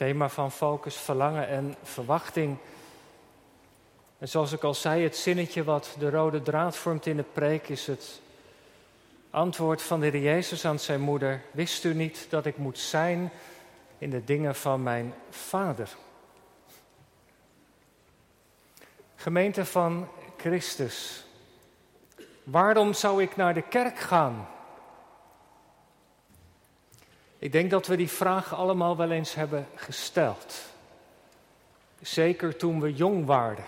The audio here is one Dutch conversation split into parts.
Thema van focus, verlangen en verwachting. En zoals ik al zei, het zinnetje wat de rode draad vormt in de preek is het antwoord van de Heer Jezus aan zijn moeder. Wist u niet dat ik moet zijn in de dingen van mijn vader? Gemeente van Christus, waarom zou ik naar de kerk gaan? Ik denk dat we die vraag allemaal wel eens hebben gesteld. Zeker toen we jong waren.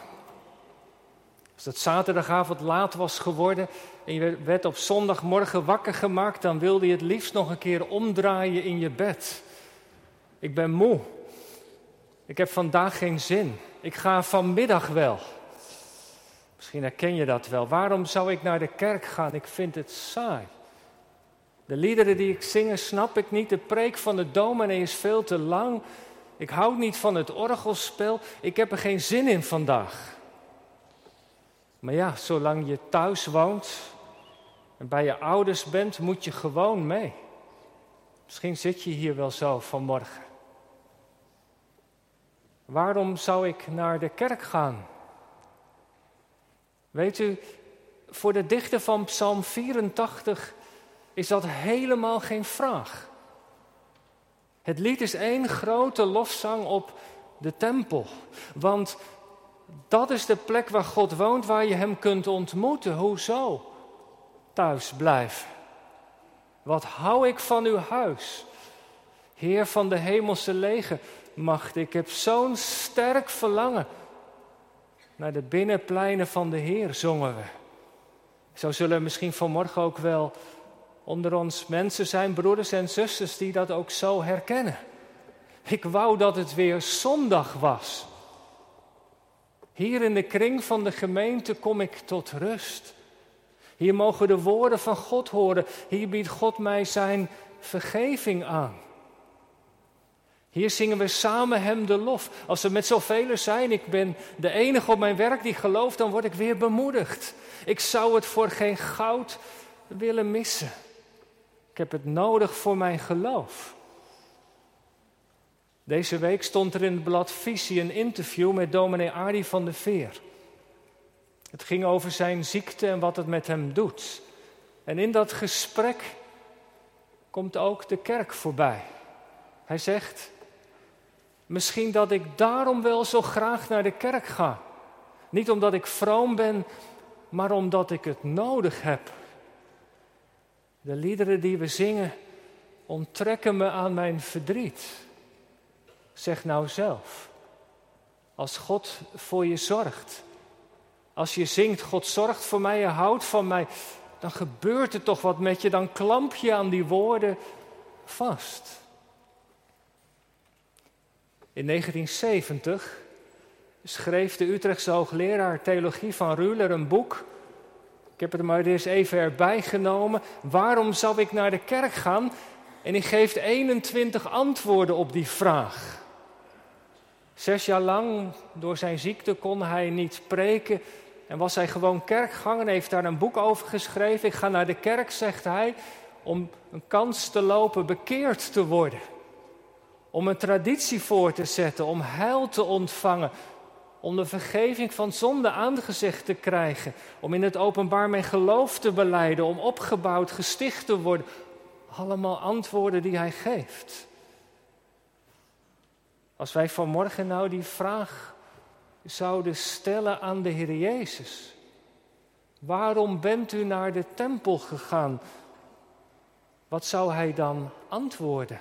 Als het zaterdagavond laat was geworden en je werd op zondagmorgen wakker gemaakt, dan wilde je het liefst nog een keer omdraaien in je bed. Ik ben moe. Ik heb vandaag geen zin. Ik ga vanmiddag wel. Misschien herken je dat wel. Waarom zou ik naar de kerk gaan? Ik vind het saai. De liederen die ik zing snap ik niet. De preek van de dominee is veel te lang. Ik hou niet van het orgelspel. Ik heb er geen zin in vandaag. Maar ja, zolang je thuis woont en bij je ouders bent, moet je gewoon mee. Misschien zit je hier wel zo vanmorgen. Waarom zou ik naar de kerk gaan? Weet u, voor de dichter van Psalm 84 is dat helemaal geen vraag. Het lied is één grote lofzang op de tempel. Want dat is de plek waar God woont, waar je Hem kunt ontmoeten. Hoezo? Thuis blijven. Wat hou ik van uw huis? Heer van de hemelse legermacht, ik heb zo'n sterk verlangen naar de binnenpleinen van de Heer, zongen we. Zo zullen er misschien vanmorgen ook wel onder ons mensen zijn, broeders en zusters, die dat ook zo herkennen. Ik wou dat het weer zondag was. Hier in de kring van de gemeente kom ik tot rust. Hier mogen de woorden van God horen. Hier biedt God mij zijn vergeving aan. Hier zingen we samen Hem de lof. Als we met zoveel zijn, ik ben de enige op mijn werk die gelooft, dan word ik weer bemoedigd. Ik zou het voor geen goud willen missen. Ik heb het nodig voor mijn geloof. Deze week stond er in het blad Visie een interview met dominee Arie van de Veer. Het ging over zijn ziekte en wat het met hem doet. En in dat gesprek komt ook de kerk voorbij. Hij zegt, misschien dat ik daarom wel zo graag naar de kerk ga. Niet omdat ik vroom ben, maar omdat ik het nodig heb. De liederen die we zingen onttrekken me aan mijn verdriet. Zeg nou zelf, als God voor je zorgt, als je zingt, God zorgt voor mij, je houdt van mij, dan gebeurt er toch wat met je, dan klamp je aan die woorden vast. In 1970 schreef de Utrechtse hoogleraar theologie van Ruler een boek heb het maar eens even erbij genomen. Waarom zou ik naar de kerk gaan? En hij geeft 21 antwoorden op die vraag. Zes jaar lang, door zijn ziekte, kon hij niet spreken. En was hij gewoon kerkganger heeft daar een boek over geschreven. Ik ga naar de kerk, zegt hij, om een kans te lopen bekeerd te worden. Om een traditie voor te zetten, om heil te ontvangen, om de vergeving van zonde aangezicht te krijgen, om in het openbaar mijn geloof te beleiden, om opgebouwd, gesticht te worden. Allemaal antwoorden die hij geeft. Als wij vanmorgen nou die vraag zouden stellen aan de Heer Jezus. Waarom bent u naar de tempel gegaan? Wat zou hij dan antwoorden?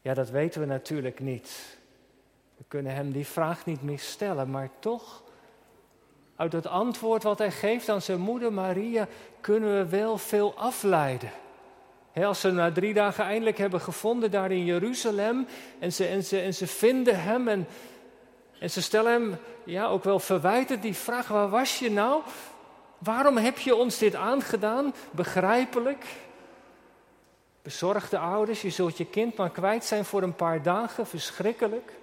Ja, dat weten we natuurlijk niet. Kunnen hem die vraag niet meer stellen, maar toch, uit het antwoord wat hij geeft aan zijn moeder Maria, kunnen we wel veel afleiden. als ze na drie dagen eindelijk hebben gevonden daar in Jeruzalem en ze, en ze, en ze vinden hem en, en ze stellen hem ja, ook wel verwijtend die vraag, waar was je nou? Waarom heb je ons dit aangedaan? Begrijpelijk. Bezorgde ouders, je zult je kind maar kwijt zijn voor een paar dagen, verschrikkelijk.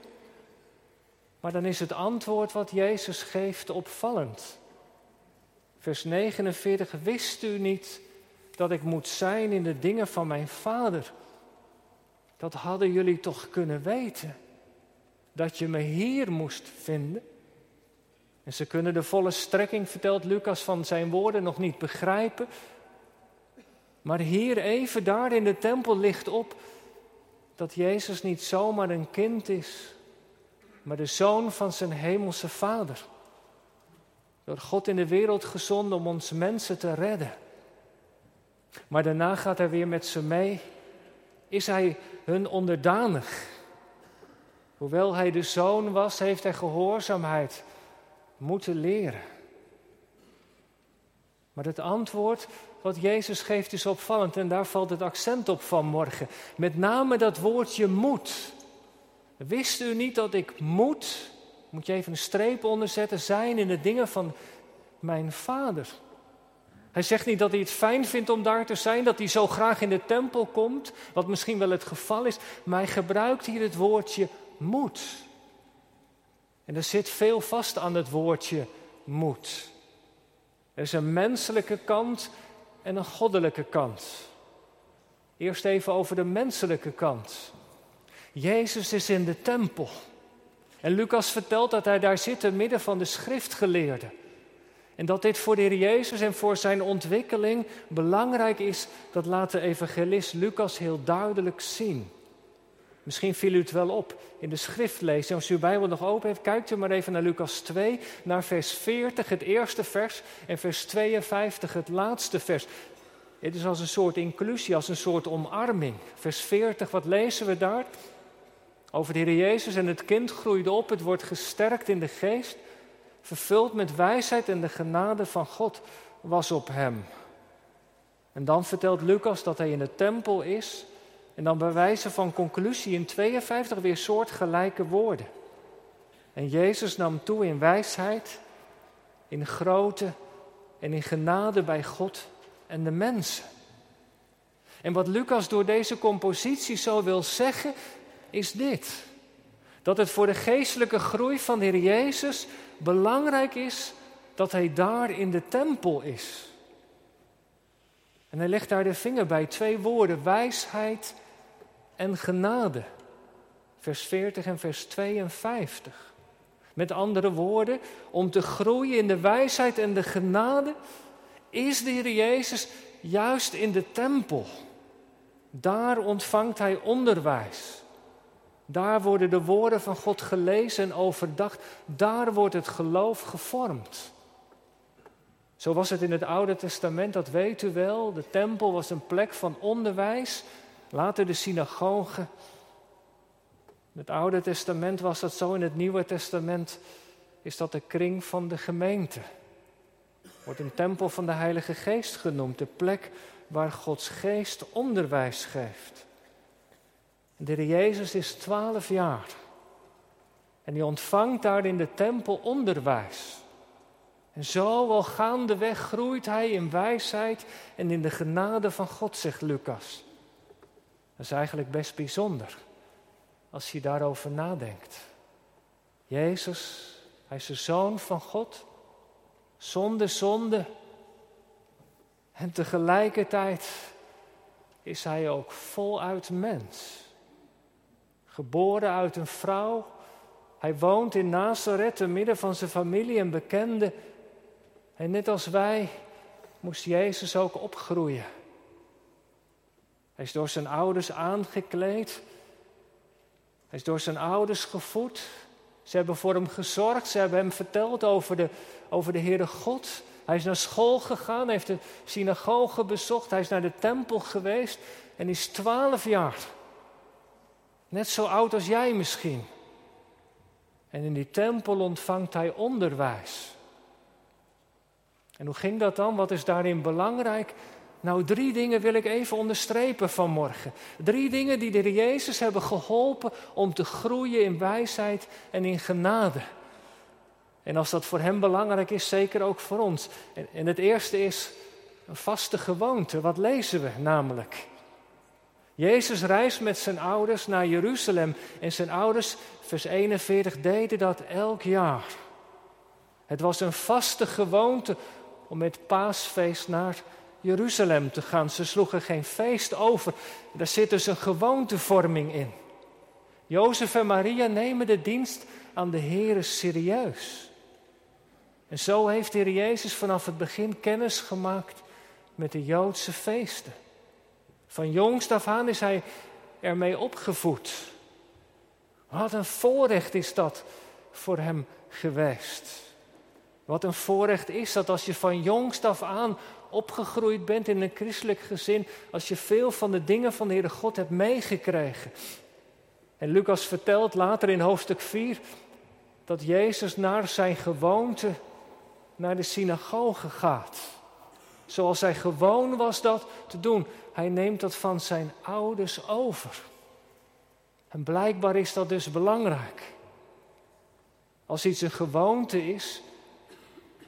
Maar dan is het antwoord wat Jezus geeft opvallend. Vers 49, wist u niet dat ik moet zijn in de dingen van mijn vader? Dat hadden jullie toch kunnen weten. Dat je me hier moest vinden. En ze kunnen de volle strekking, vertelt Lucas, van zijn woorden nog niet begrijpen. Maar hier even daar in de tempel ligt op dat Jezus niet zomaar een kind is, maar de zoon van zijn hemelse vader. Door God in de wereld gezonden om ons mensen te redden. Maar daarna gaat hij weer met ze mee. Is hij hun onderdanig? Hoewel hij de zoon was, heeft hij gehoorzaamheid moeten leren. Maar het antwoord wat Jezus geeft is opvallend en daar valt het accent op vanmorgen. Met name dat woordje moet. Wist u niet dat ik moet, moet je even een streep onderzetten, zijn in de dingen van mijn vader? Hij zegt niet dat hij het fijn vindt om daar te zijn, dat hij zo graag in de tempel komt, wat misschien wel het geval is, maar hij gebruikt hier het woordje moet. En er zit veel vast aan het woordje moet. Er is een menselijke kant en een goddelijke kant. Eerst even over de menselijke kant. Jezus is in de tempel. En Lucas vertelt dat hij daar zit midden van de schriftgeleerden. En dat dit voor de Heer Jezus en voor zijn ontwikkeling belangrijk is, dat laat de evangelist Lucas heel duidelijk zien. Misschien viel u het wel op in de schriftlezing. Als u uw Bijbel nog open heeft, kijkt u maar even naar Lucas 2, naar vers 40, het eerste vers, en vers 52, het laatste vers. Het is als een soort inclusie, als een soort omarming. Vers 40, wat lezen we daar? Over de Heer Jezus en het kind groeide op, het wordt gesterkt in de geest, vervuld met wijsheid en de genade van God was op hem. En dan vertelt Lucas dat hij in de tempel is en dan bij wijze van conclusie in 52 weer soortgelijke woorden. En Jezus nam toe in wijsheid, in grootte en in genade bij God en de mensen. En wat Lucas door deze compositie zo wil zeggen, is dit. Dat het voor de geestelijke groei van de Heer Jezus belangrijk is dat hij daar in de tempel is. En hij legt daar de vinger bij twee woorden, wijsheid en genade. Vers 40 en vers 52. Met andere woorden, om te groeien in de wijsheid en de genade, is de Heer Jezus juist in de tempel. Daar ontvangt hij onderwijs. Daar worden de woorden van God gelezen en overdacht. Daar wordt het geloof gevormd. Zo was het in het Oude Testament, dat weet u wel. De tempel was een plek van onderwijs Later de synagoge. In het Oude Testament was dat zo, in het Nieuwe Testament is dat de kring van de gemeente. Wordt een tempel van de Heilige Geest genoemd, de plek waar Gods Geest onderwijs geeft. De Heer Jezus is twaalf jaar en hij ontvangt daar in de tempel onderwijs. En zo al gaandeweg groeit hij in wijsheid en in de genade van God, zegt Lucas. Dat is eigenlijk best bijzonder als je daarover nadenkt. Jezus, hij is de zoon van God, zonder zonde. En tegelijkertijd is hij ook voluit mens. Geboren uit een vrouw. Hij woont in Nazareth, te midden van zijn familie en bekenden. En net als wij moest Jezus ook opgroeien. Hij is door zijn ouders aangekleed. Hij is door zijn ouders gevoed. Ze hebben voor hem gezorgd. Ze hebben hem verteld over de, over de Heere God. Hij is naar school gegaan, heeft de synagoge bezocht. Hij is naar de tempel geweest en is twaalf jaar. Net zo oud als jij misschien. En in die tempel ontvangt hij onderwijs. En hoe ging dat dan? Wat is daarin belangrijk? Nou, drie dingen wil ik even onderstrepen vanmorgen. Drie dingen die de Jezus hebben geholpen om te groeien in wijsheid en in genade. En als dat voor hem belangrijk is, zeker ook voor ons. En, en het eerste is een vaste gewoonte. Wat lezen we namelijk? Jezus reist met zijn ouders naar Jeruzalem. En zijn ouders, vers 41, deden dat elk jaar. Het was een vaste gewoonte om met paasfeest naar Jeruzalem te gaan. Ze sloegen geen feest over. Daar zit dus een gewoontevorming in. Jozef en Maria nemen de dienst aan de Heer serieus. En zo heeft de Heer Jezus vanaf het begin kennis gemaakt met de Joodse feesten. Van jongst af aan is hij ermee opgevoed. Wat een voorrecht is dat voor hem geweest. Wat een voorrecht is dat als je van jongst af aan opgegroeid bent in een christelijk gezin, als je veel van de dingen van de Heere God hebt meegekregen. En Lucas vertelt later in hoofdstuk 4 dat Jezus naar zijn gewoonte naar de synagoge gaat. Zoals hij gewoon was dat te doen. Hij neemt dat van zijn ouders over. En blijkbaar is dat dus belangrijk. Als iets een gewoonte is,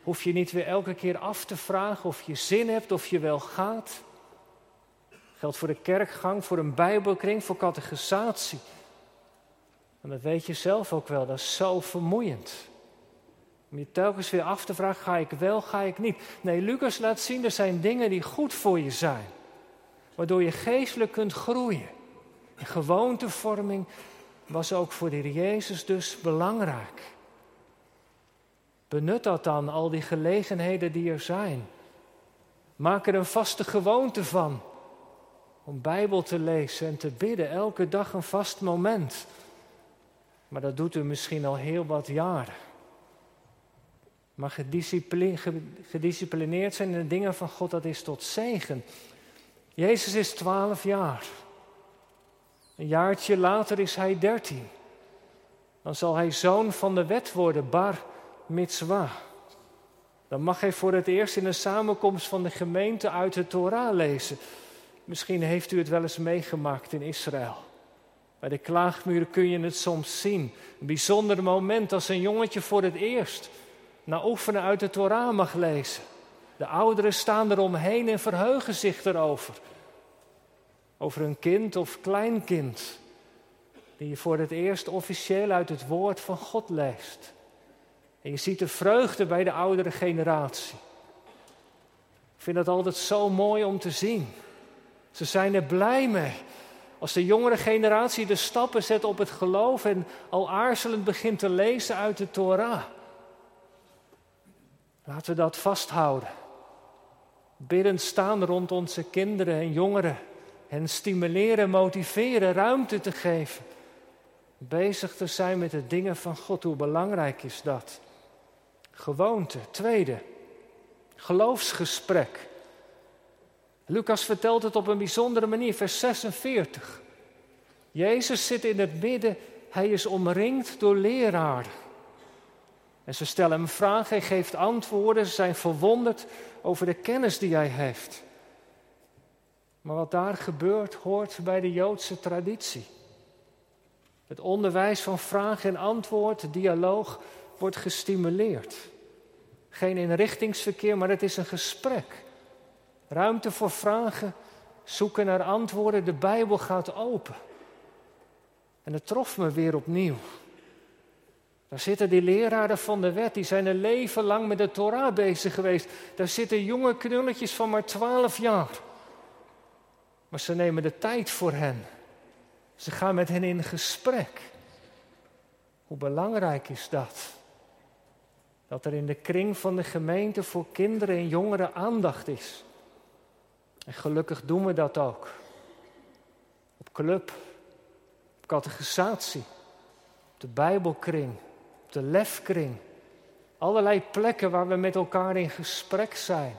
hoef je niet weer elke keer af te vragen of je zin hebt, of je wel gaat. Geldt voor de kerkgang, voor een bijbelkring, voor catechisatie. En dat weet je zelf ook wel, dat is zo vermoeiend. Om je telkens weer af te vragen, ga ik wel, ga ik niet. Nee, Lucas laat zien, er zijn dingen die goed voor je zijn. Waardoor je geestelijk kunt groeien. En gewoontevorming was ook voor de Heer Jezus dus belangrijk. Benut dat dan, al die gelegenheden die er zijn. Maak er een vaste gewoonte van. Om Bijbel te lezen en te bidden, elke dag een vast moment. Maar dat doet u misschien al heel wat jaren. Maar gedisciplineerd zijn in de dingen van God, dat is tot zegen. Jezus is twaalf jaar. Een jaartje later is hij dertien. Dan zal hij zoon van de wet worden, bar mitzwa. Dan mag hij voor het eerst in een samenkomst van de gemeente uit de Torah lezen. Misschien heeft u het wel eens meegemaakt in Israël. Bij de klaagmuren kun je het soms zien. Een bijzonder moment als een jongetje voor het eerst na oefenen uit de Torah mag lezen. De ouderen staan eromheen en verheugen zich erover. Over een kind of kleinkind die je voor het eerst officieel uit het woord van God leest. En je ziet de vreugde bij de oudere generatie. Ik vind dat altijd zo mooi om te zien. Ze zijn er blij mee. Als de jongere generatie de stappen zet op het geloof en al aarzelend begint te lezen uit de Torah. Laten we dat vasthouden. Biddend staan rond onze kinderen en jongeren. Hen stimuleren, motiveren, ruimte te geven. Bezig te zijn met de dingen van God. Hoe belangrijk is dat? Gewoonte. Tweede, geloofsgesprek. Lucas vertelt het op een bijzondere manier, vers 46. Jezus zit in het midden, hij is omringd door leraren. En ze stellen hem vragen, hij geeft antwoorden, ze zijn verwonderd over de kennis die hij heeft. Maar wat daar gebeurt, hoort bij de Joodse traditie. Het onderwijs van vraag en antwoord, dialoog, wordt gestimuleerd. Geen inrichtingsverkeer, maar het is een gesprek. Ruimte voor vragen, zoeken naar antwoorden, de Bijbel gaat open. En het trof me weer opnieuw. Daar zitten die leraren van de wet, die zijn een leven lang met de Torah bezig geweest. Daar zitten jonge knulletjes van maar twaalf jaar. Maar ze nemen de tijd voor hen. Ze gaan met hen in gesprek. Hoe belangrijk is dat? Dat er in de kring van de gemeente voor kinderen en jongeren aandacht is. En gelukkig doen we dat ook. Op club, op catechisatie, op de Bijbelkring, de lefkring. Allerlei plekken waar we met elkaar in gesprek zijn.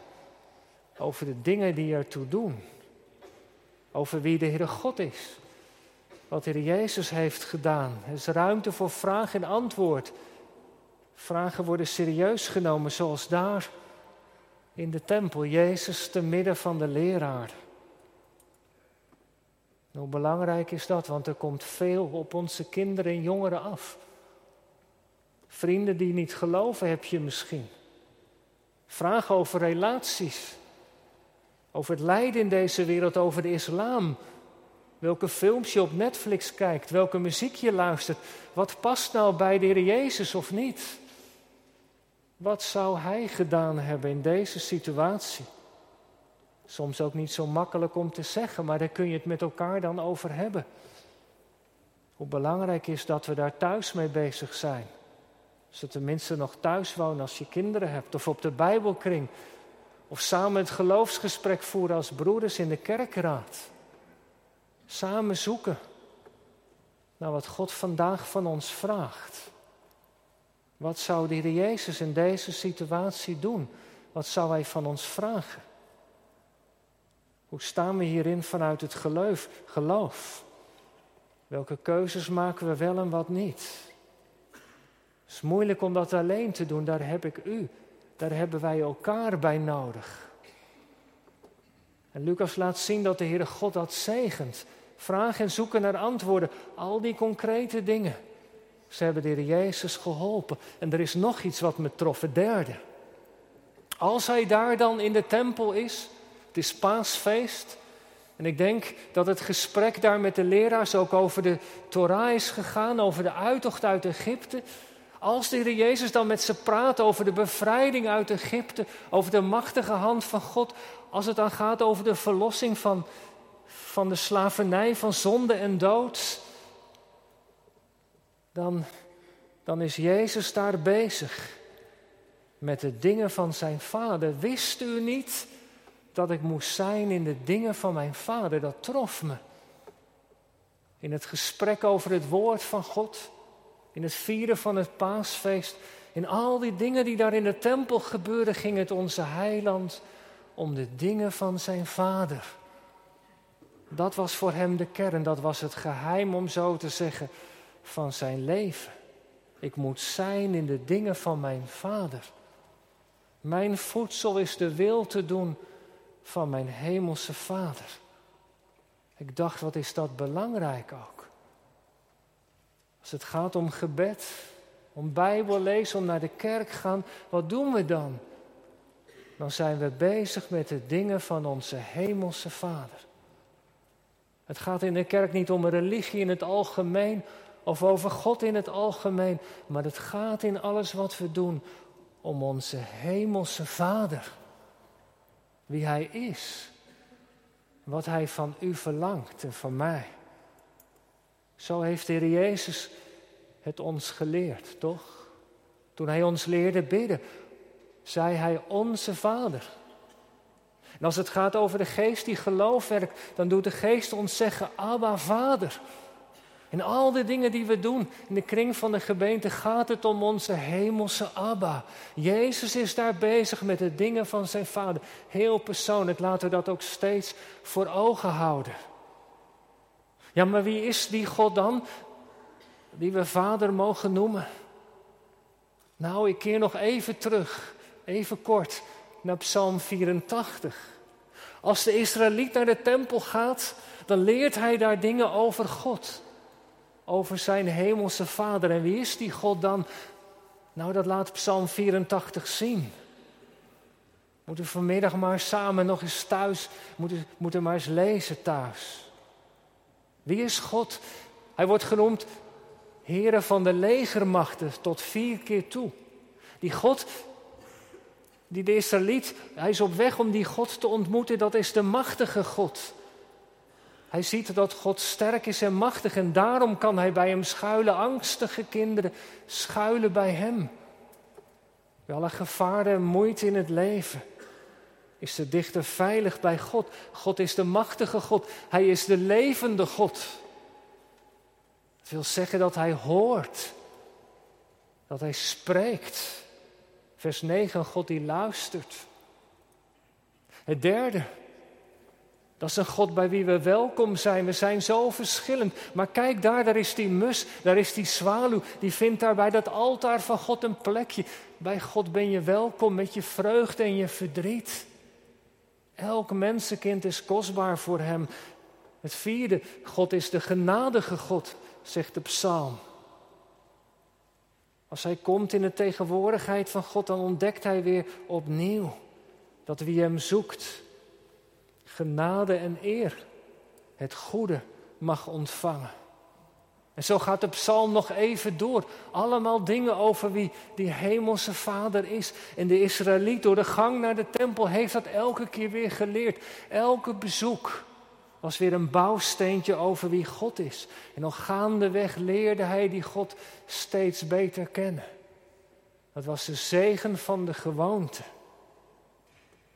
Over de dingen die ertoe doen. Over wie de Heere God is. Wat de Heer Jezus heeft gedaan. Er is ruimte voor vraag en antwoord. Vragen worden serieus genomen, zoals daar in de tempel. Jezus te midden van de leraar. Hoe belangrijk is dat? Want er komt veel op onze kinderen en jongeren af. Vrienden die niet geloven heb je misschien. Vragen over relaties. Over het lijden in deze wereld, over de islam. Welke films je op Netflix kijkt, welke muziek je luistert. Wat past nou bij de Heer Jezus of niet? Wat zou Hij gedaan hebben in deze situatie? Soms ook niet zo makkelijk om te zeggen, maar daar kun je het met elkaar dan over hebben. Hoe belangrijk is dat we daar thuis mee bezig zijn. Als je tenminste nog thuis woont als je kinderen hebt, of op de Bijbelkring, of samen het geloofsgesprek voeren als broeders in de kerkraad. Samen zoeken naar wat God vandaag van ons vraagt. Wat zou de Heer Jezus in deze situatie doen? Wat zou Hij van ons vragen? Hoe staan we hierin vanuit het geloof? geloof? Welke keuzes maken we wel en wat niet? Het is moeilijk om dat alleen te doen, daar heb ik u, daar hebben wij elkaar bij nodig. En Lucas laat zien dat de Heere God dat zegent. Vragen en zoeken naar antwoorden, al die concrete dingen. Ze hebben de Heer Jezus geholpen. En er is nog iets wat me trof, het derde. Als hij daar dan in de tempel is, het is paasfeest. En ik denk dat het gesprek daar met de leraars ook over de Torah is gegaan, over de uittocht uit Egypte. Als de Heer Jezus dan met ze praat over de bevrijding uit Egypte, over de machtige hand van God, als het dan gaat over de verlossing van, van de slavernij, van zonde en dood, dan, dan is Jezus daar bezig met de dingen van zijn vader. Wist u niet dat ik moest zijn in de dingen van mijn vader? Dat trof me. In het gesprek over het woord van God, in het vieren van het paasfeest, in al die dingen die daar in de tempel gebeurden, ging het onze heiland om de dingen van zijn vader. Dat was voor hem de kern, dat was het geheim om zo te zeggen van zijn leven. Ik moet zijn in de dingen van mijn vader. Mijn voedsel is de wil te doen van mijn hemelse vader. Ik dacht, wat is dat belangrijk ook. Als het gaat om gebed, om Bijbel lezen, om naar de kerk gaan, wat doen we dan? Dan zijn we bezig met de dingen van onze hemelse vader. Het gaat in de kerk niet om religie in het algemeen of over God in het algemeen, maar het gaat in alles wat we doen om onze hemelse Vader. Wie Hij is, wat Hij van u verlangt en van mij. Zo heeft de Heer Jezus het ons geleerd, toch? Toen Hij ons leerde bidden, zei Hij onze Vader. En als het gaat over de geest die geloof werkt, dan doet de geest ons zeggen, Abba Vader. In al die dingen die we doen in de kring van de gemeente gaat het om onze hemelse Abba. Jezus is daar bezig met de dingen van zijn Vader. Heel persoonlijk, laten we dat ook steeds voor ogen houden. Ja, maar wie is die God dan die we Vader mogen noemen? Nou, ik keer nog even terug, even kort, naar Psalm 84. Als de Israëliet naar de tempel gaat, dan leert hij daar dingen over God over zijn hemelse Vader. En wie is die God dan? Nou, dat laat Psalm 84 zien. Moeten we vanmiddag maar samen nog eens thuis, moeten, moeten maar eens lezen thuis. Wie is God? Hij wordt genoemd Heere van de legermachten tot vier keer toe. Die God, die de Israëliet, hij is op weg om die God te ontmoeten, dat is de machtige God. Hij ziet dat God sterk is en machtig en daarom kan hij bij hem schuilen. Angstige kinderen schuilen bij hem. Bij alle gevaren en moeite in het leven is de dichter veilig bij God. God is de machtige God. Hij is de levende God. Het wil zeggen dat hij hoort. Dat hij spreekt. Vers 9, God die luistert. Het derde, dat is een God bij wie we welkom zijn. We zijn zo verschillend. Maar kijk daar, daar is die mus, daar is die zwaluw. Die vindt daar bij dat altaar van God een plekje. Bij God ben je welkom met je vreugde en je verdriet. Elk mensenkind is kostbaar voor Hem. Het vierde, God is de genadige God, zegt de psalm. Als Hij komt in de tegenwoordigheid van God, dan ontdekt Hij weer opnieuw dat wie Hem zoekt genade en eer, het goede mag ontvangen. En zo gaat de psalm nog even door. Allemaal dingen over wie die hemelse vader is. En de Israëliet door de gang naar de tempel heeft dat elke keer weer geleerd. Elke bezoek was weer een bouwsteentje over wie God is. En nog gaandeweg leerde hij die God steeds beter kennen. Dat was de zegen van de gewoonte.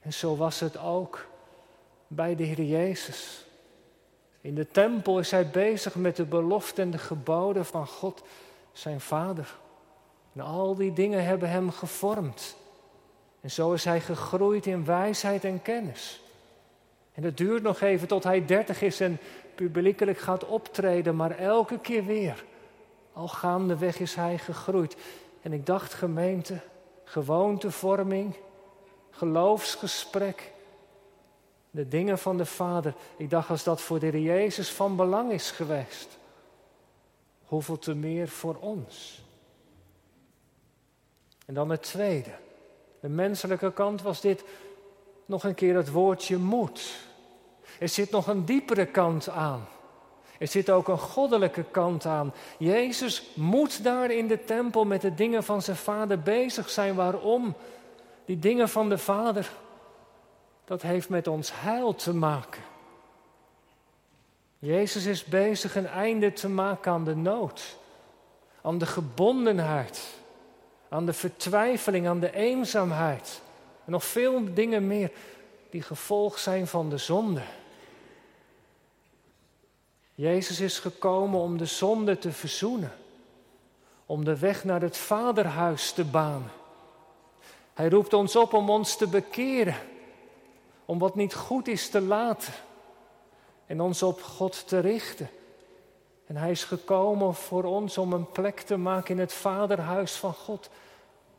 En zo was het ook bij de Heer Jezus. In de tempel is hij bezig met de belofte en de geboden van God, zijn Vader. En al die dingen hebben hem gevormd. En zo is hij gegroeid in wijsheid en kennis. En het duurt nog even tot hij dertig is en publiekelijk gaat optreden, maar elke keer weer. Al gaandeweg is hij gegroeid. En ik dacht gemeente, gewoontevorming, geloofsgesprek, de dingen van de Vader. Ik dacht als dat voor de Heer Jezus van belang is geweest, hoeveel te meer voor ons. En dan het tweede. De menselijke kant was dit nog een keer het woordje moet. Er zit nog een diepere kant aan. Er zit ook een goddelijke kant aan. Jezus moet daar in de tempel met de dingen van zijn vader bezig zijn. Waarom? Die dingen van de vader, dat heeft met ons heil te maken. Jezus is bezig een einde te maken aan de nood, aan de gebondenheid, aan de vertwijfeling, aan de eenzaamheid en nog veel dingen meer die gevolg zijn van de zonde. Jezus is gekomen om de zonde te verzoenen, om de weg naar het Vaderhuis te banen. Hij roept ons op om ons te bekeren, om wat niet goed is te laten en ons op God te richten. En hij is gekomen voor ons om een plek te maken in het Vaderhuis van God.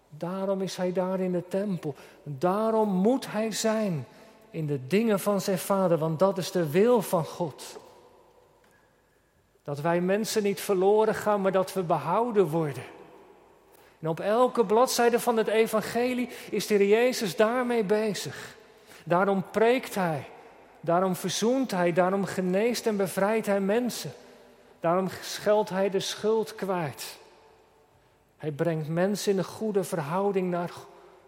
Daarom is hij daar in de tempel. Daarom moet hij zijn in de dingen van zijn Vader, want dat is de wil van God. Dat wij mensen niet verloren gaan, maar dat we behouden worden. En op elke bladzijde van het evangelie is de Jezus daarmee bezig. Daarom preekt Hij, daarom verzoent Hij, daarom geneest en bevrijdt Hij mensen. Daarom scheldt Hij de schuld kwijt. Hij brengt mensen in een goede verhouding naar,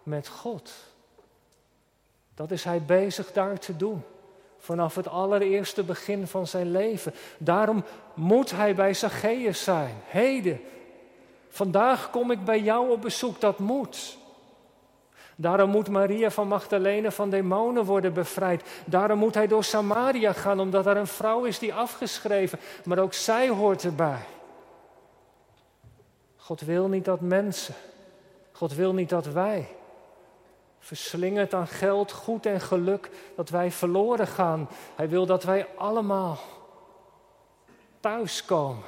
met God. Dat is Hij bezig daar te doen. Vanaf het allereerste begin van zijn leven. Daarom moet hij bij Zacchaeus zijn. Heden, vandaag kom ik bij jou op bezoek, dat moet. Daarom moet Maria van Magdalene van demonen worden bevrijd. Daarom moet hij door Samaria gaan, omdat er een vrouw is die afgeschreven, maar ook zij hoort erbij. God wil niet dat mensen, God wil niet dat wij verslingerd aan geld, goed en geluk, dat wij verloren gaan. Hij wil dat wij allemaal thuiskomen.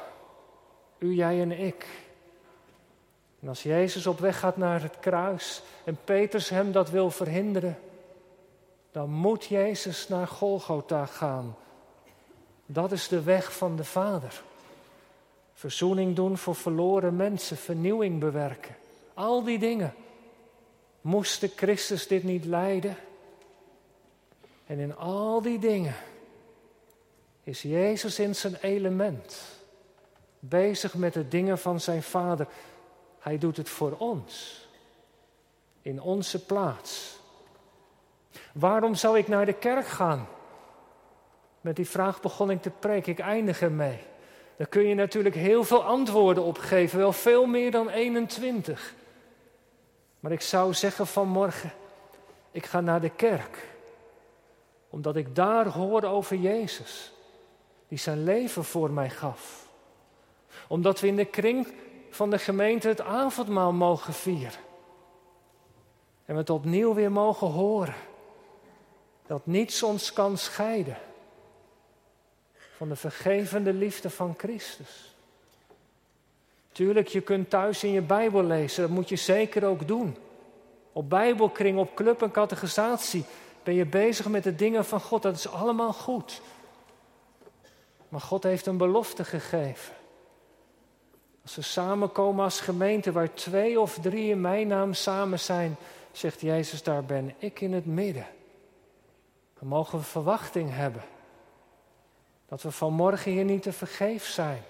U, jij en ik. En als Jezus op weg gaat naar het kruis en Petrus hem dat wil verhinderen, dan moet Jezus naar Golgotha gaan. Dat is de weg van de Vader. Verzoening doen voor verloren mensen, vernieuwing bewerken. Al die dingen. Moest Christus dit niet lijden? En in al die dingen is Jezus in zijn element, bezig met de dingen van zijn Vader. Hij doet het voor ons, in onze plaats. Waarom zou ik naar de kerk gaan? Met die vraag begon ik te preken, ik eindig ermee. Daar kun je natuurlijk heel veel antwoorden op geven, wel veel meer dan 21. Maar ik zou zeggen vanmorgen, ik ga naar de kerk. Omdat ik daar hoor over Jezus, die zijn leven voor mij gaf. Omdat we in de kring van de gemeente het avondmaal mogen vieren. En we het opnieuw weer mogen horen. Dat niets ons kan scheiden van de vergevende liefde van Christus. Tuurlijk, je kunt thuis in je Bijbel lezen, dat moet je zeker ook doen. Op Bijbelkring, op club en catechisatie ben je bezig met de dingen van God, dat is allemaal goed. Maar God heeft een belofte gegeven. Als we samenkomen als gemeente waar twee of drie in mijn naam samen zijn, zegt Jezus, daar ben ik in het midden. Dan mogen we verwachting hebben. Dat we vanmorgen hier niet te vergeef zijn.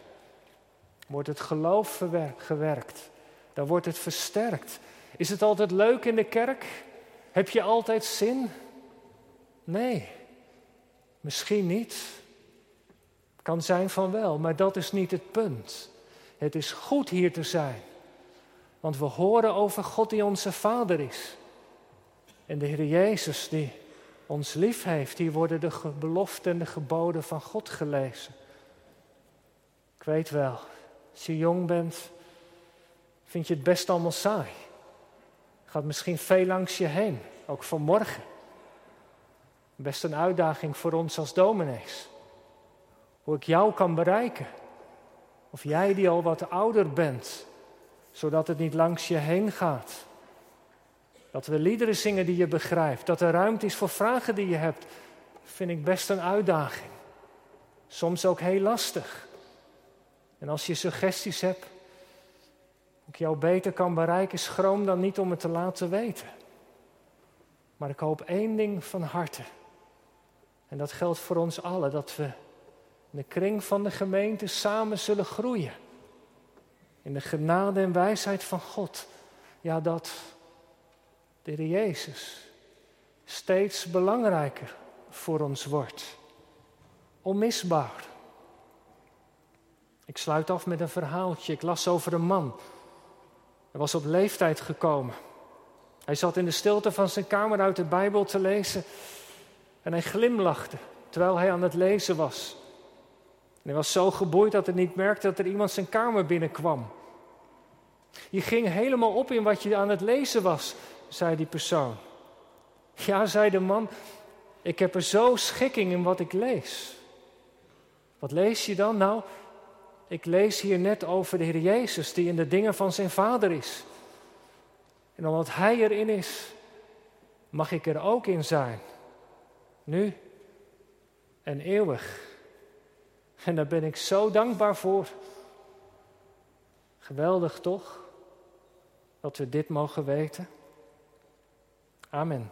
Wordt het geloof gewerkt? Dan wordt het versterkt. Is het altijd leuk in de kerk? Heb je altijd zin? Nee, misschien niet. Kan zijn van wel, maar dat is niet het punt. Het is goed hier te zijn. Want we horen over God die onze Vader is. En de Heer Jezus die ons lief heeft. Hier worden de beloften en de geboden van God gelezen. Ik weet wel, als je jong bent, vind je het best allemaal saai. Gaat misschien veel langs je heen, ook vanmorgen. Best een uitdaging voor ons als dominees. Hoe ik jou kan bereiken. Of jij die al wat ouder bent, zodat het niet langs je heen gaat. Dat we liederen zingen die je begrijpt. Dat er ruimte is voor vragen die je hebt. Vind ik best een uitdaging. Soms ook heel lastig. En als je suggesties hebt, hoe ik jou beter kan bereiken, schroom dan niet om het te laten weten. Maar ik hoop één ding van harte. En dat geldt voor ons allen, dat we in de kring van de gemeente samen zullen groeien. In de genade en wijsheid van God. Ja, dat de Heer Jezus steeds belangrijker voor ons wordt. Onmisbaar. Ik sluit af met een verhaaltje. Ik las over een man. Hij was op leeftijd gekomen. Hij zat in de stilte van zijn kamer uit de Bijbel te lezen en hij glimlachte terwijl hij aan het lezen was. Hij was zo geboeid dat hij niet merkte dat er iemand zijn kamer binnenkwam. Je ging helemaal op in wat je aan het lezen was zei die persoon. Ja, zei de man, ik heb er zo schikking in wat ik lees. Wat lees je dan? Nou, ik lees hier net over de Heer Jezus die in de dingen van zijn Vader is. En omdat Hij erin is, mag ik er ook in zijn. Nu en eeuwig. En daar ben ik zo dankbaar voor. Geweldig toch? Dat we dit mogen weten. Amen.